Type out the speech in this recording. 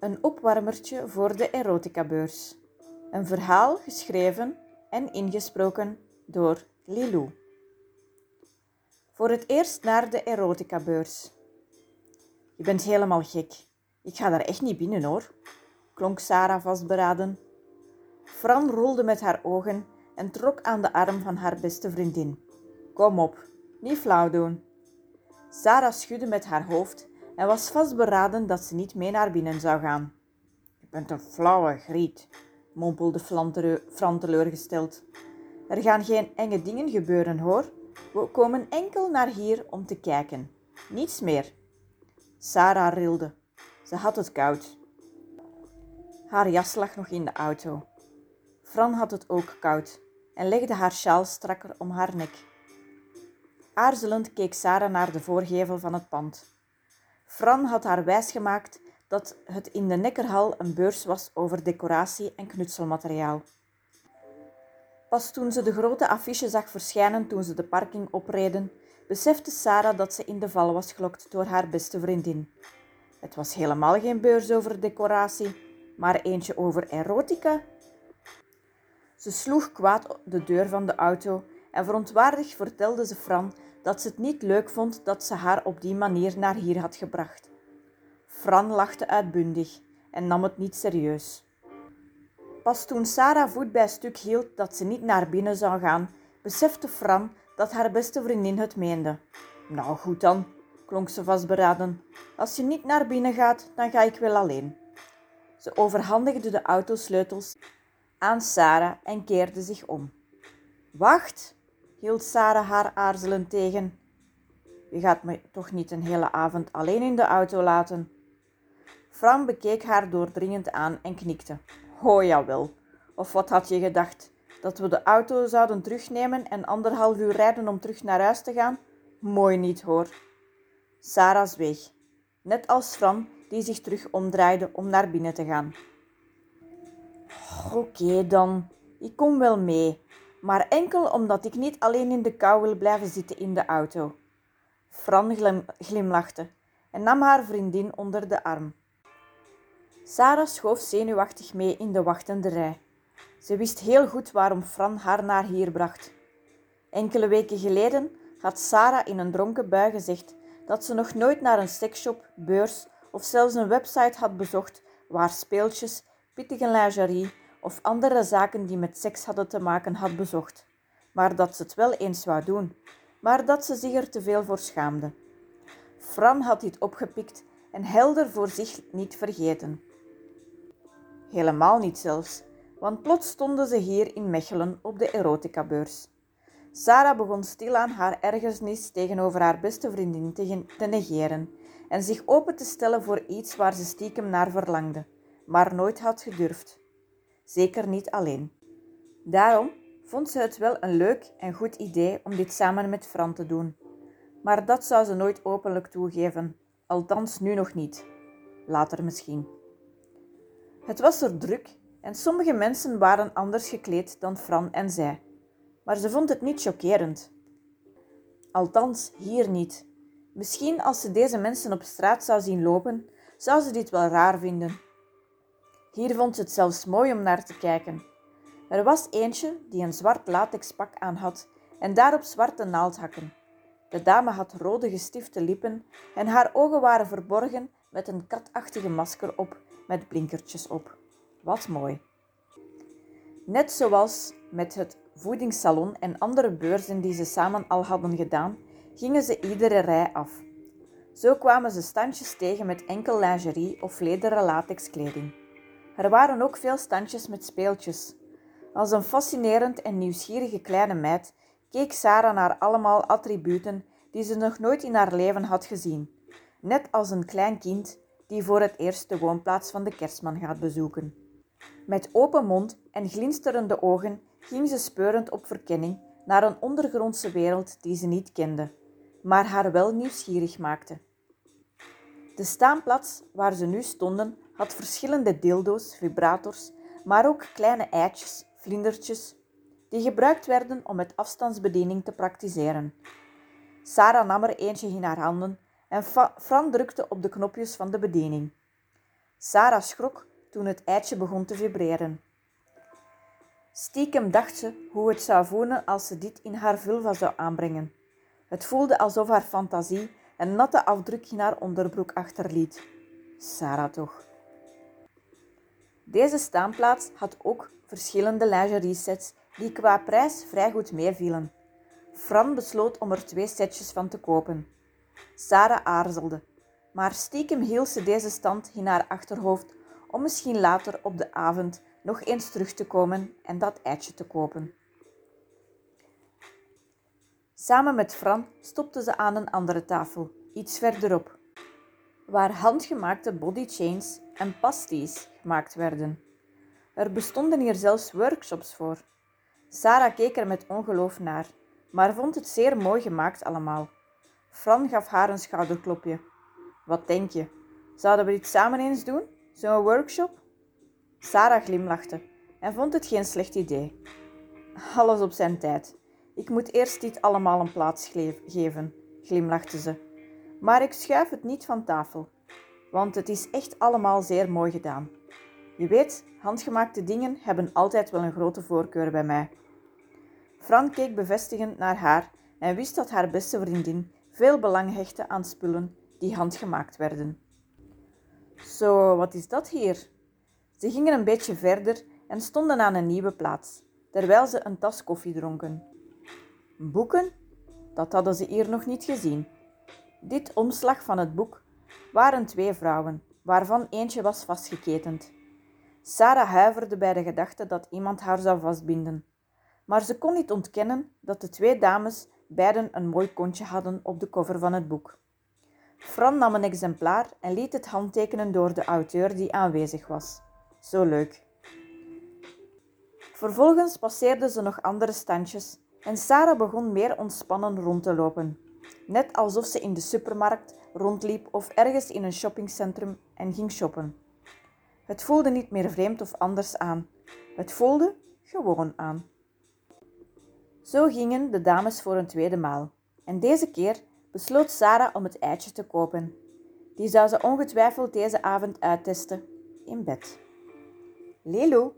Een opwarmertje voor de erotica-beurs. Een verhaal geschreven en ingesproken door Lilou. Voor het eerst naar de erotica-beurs. Je bent helemaal gek. Ik ga daar echt niet binnen hoor, klonk Sarah vastberaden. Fran rolde met haar ogen en trok aan de arm van haar beste vriendin. Kom op, niet flauw doen. Sarah schudde met haar hoofd en was vastberaden dat ze niet mee naar binnen zou gaan. Je bent een flauwe griet, mompelde Fran teleurgesteld. Er gaan geen enge dingen gebeuren hoor. We komen enkel naar hier om te kijken. Niets meer. Sarah rilde. Ze had het koud. Haar jas lag nog in de auto. Fran had het ook koud en legde haar sjaal strakker om haar nek. Aarzelend keek Sarah naar de voorgevel van het pand. Fran had haar wijsgemaakt dat het in de Nekkerhal een beurs was over decoratie en knutselmateriaal. Pas toen ze de grote affiche zag verschijnen toen ze de parking opreden, besefte Sarah dat ze in de val was gelokt door haar beste vriendin. Het was helemaal geen beurs over decoratie, maar eentje over erotica. Ze sloeg kwaad de deur van de auto en verontwaardigd vertelde ze Fran dat ze het niet leuk vond dat ze haar op die manier naar hier had gebracht. Fran lachte uitbundig en nam het niet serieus. Pas toen Sarah voet bij stuk hield dat ze niet naar binnen zou gaan, besefte Fran dat haar beste vriendin het meende. Nou goed dan, klonk ze vastberaden. Als je niet naar binnen gaat, dan ga ik wel alleen. Ze overhandigde de autosleutels aan Sarah en keerde zich om. Wacht, hield Sarah haar aarzelend tegen. Je gaat me toch niet een hele avond alleen in de auto laten? Fran bekeek haar doordringend aan en knikte. Oh jawel. Of wat had je gedacht? Dat we de auto zouden terugnemen en anderhalf uur rijden om terug naar huis te gaan? Mooi niet hoor. Sarah zweeg, net als Fran, die zich terug omdraaide om naar binnen te gaan. Oké dan, ik kom wel mee, maar enkel omdat ik niet alleen in de kou wil blijven zitten in de auto. Fran glimlachte en nam haar vriendin onder de arm. Sarah schoof zenuwachtig mee in de wachtende rij. Ze wist heel goed waarom Fran haar naar hier bracht. Enkele weken geleden had Sarah in een dronken bui gezegd dat ze nog nooit naar een seksshop, beurs of zelfs een website had bezocht waar speeltjes, pittige lingerie of andere zaken die met seks hadden te maken had bezocht, maar dat ze het wel eens wou doen, maar dat ze zich er te veel voor schaamde. Fran had dit opgepikt en helder voor zich niet vergeten. Helemaal niet zelfs, want plots stonden ze hier in Mechelen op de erotica-beurs. Sarah begon stilaan haar ergernis tegenover haar beste vriendin te negeren en zich open te stellen voor iets waar ze stiekem naar verlangde, maar nooit had gedurfd zeker niet alleen. Daarom vond ze het wel een leuk en goed idee om dit samen met Fran te doen. Maar dat zou ze nooit openlijk toegeven, althans nu nog niet. Later misschien. Het was er druk en sommige mensen waren anders gekleed dan Fran en zij. Maar ze vond het niet chockerend. Althans, hier niet. Misschien als ze deze mensen op straat zou zien lopen, zou ze dit wel raar vinden hier vond ze het zelfs mooi om naar te kijken. Er was eentje die een zwart latexpak aan had en daarop zwarte naaldhakken. De dame had rode gestifte lippen en haar ogen waren verborgen met een katachtige masker op met blinkertjes op. Wat mooi. Net zoals met het voedingssalon en andere beurzen die ze samen al hadden gedaan, gingen ze iedere rij af. Zo kwamen ze standjes tegen met enkel lingerie of lederen latexkleding. Er waren ook veel standjes met speeltjes. Als een fascinerend en nieuwsgierige kleine meid keek Sarah naar allemaal attributen die ze nog nooit in haar leven had gezien, net als een klein kind die voor het eerst de woonplaats van de kerstman gaat bezoeken. Met open mond en glinsterende ogen ging ze speurend op verkenning naar een ondergrondse wereld die ze niet kende, maar haar wel nieuwsgierig maakte. De staanplaats waar ze nu stonden had verschillende dildo's, vibrators, maar ook kleine eitjes, vlindertjes, die gebruikt werden om met afstandsbediening te praktiseren. Sarah nam er eentje in haar handen en Fran drukte op de knopjes van de bediening. Sarah schrok toen het eitje begon te vibreren. Stiekem dacht ze hoe het zou voelen als ze dit in haar vulva zou aanbrengen. Het voelde alsof haar fantasie een natte afdruk in haar onderbroek achterliet. Sarah toch. Deze staanplaats had ook verschillende lingerie sets die qua prijs vrij goed meevielen. Fran besloot om er twee setjes van te kopen. Sarah aarzelde, maar stiekem hield ze deze stand in haar achterhoofd om misschien later op de avond nog eens terug te komen en dat eitje te kopen. Samen met Fran stopte ze aan een andere tafel, iets verderop, waar handgemaakte bodychains en pasties gemaakt werden. Er bestonden hier zelfs workshops voor. Sarah keek er met ongeloof naar, maar vond het zeer mooi gemaakt allemaal. Fran gaf haar een schouderklopje. Wat denk je? Zouden we dit samen eens doen? Zo'n workshop? Sarah glimlachte en vond het geen slecht idee. Alles op zijn tijd. Ik moet eerst dit allemaal een plaats geven, glimlachte ze. Maar ik schuif het niet van tafel, want het is echt allemaal zeer mooi gedaan. Je weet, handgemaakte dingen hebben altijd wel een grote voorkeur bij mij. Fran keek bevestigend naar haar en wist dat haar beste vriendin veel belang hechtte aan spullen die handgemaakt werden. Zo, wat is dat hier? Ze gingen een beetje verder en stonden aan een nieuwe plaats, terwijl ze een tas koffie dronken. Boeken? Dat hadden ze hier nog niet gezien. Dit omslag van het boek waren twee vrouwen, waarvan eentje was vastgeketend. Sarah huiverde bij de gedachte dat iemand haar zou vastbinden, maar ze kon niet ontkennen dat de twee dames beiden een mooi kontje hadden op de cover van het boek. Fran nam een exemplaar en liet het handtekenen door de auteur die aanwezig was. Zo leuk. Vervolgens passeerden ze nog andere standjes en Sarah begon meer ontspannen rond te lopen. Net alsof ze in de supermarkt rondliep of ergens in een shoppingcentrum en ging shoppen. Het voelde niet meer vreemd of anders aan. Het voelde gewoon aan. Zo gingen de dames voor een tweede maal. En deze keer besloot Sarah om het eitje te kopen. Die zou ze ongetwijfeld deze avond uittesten in bed. Lelo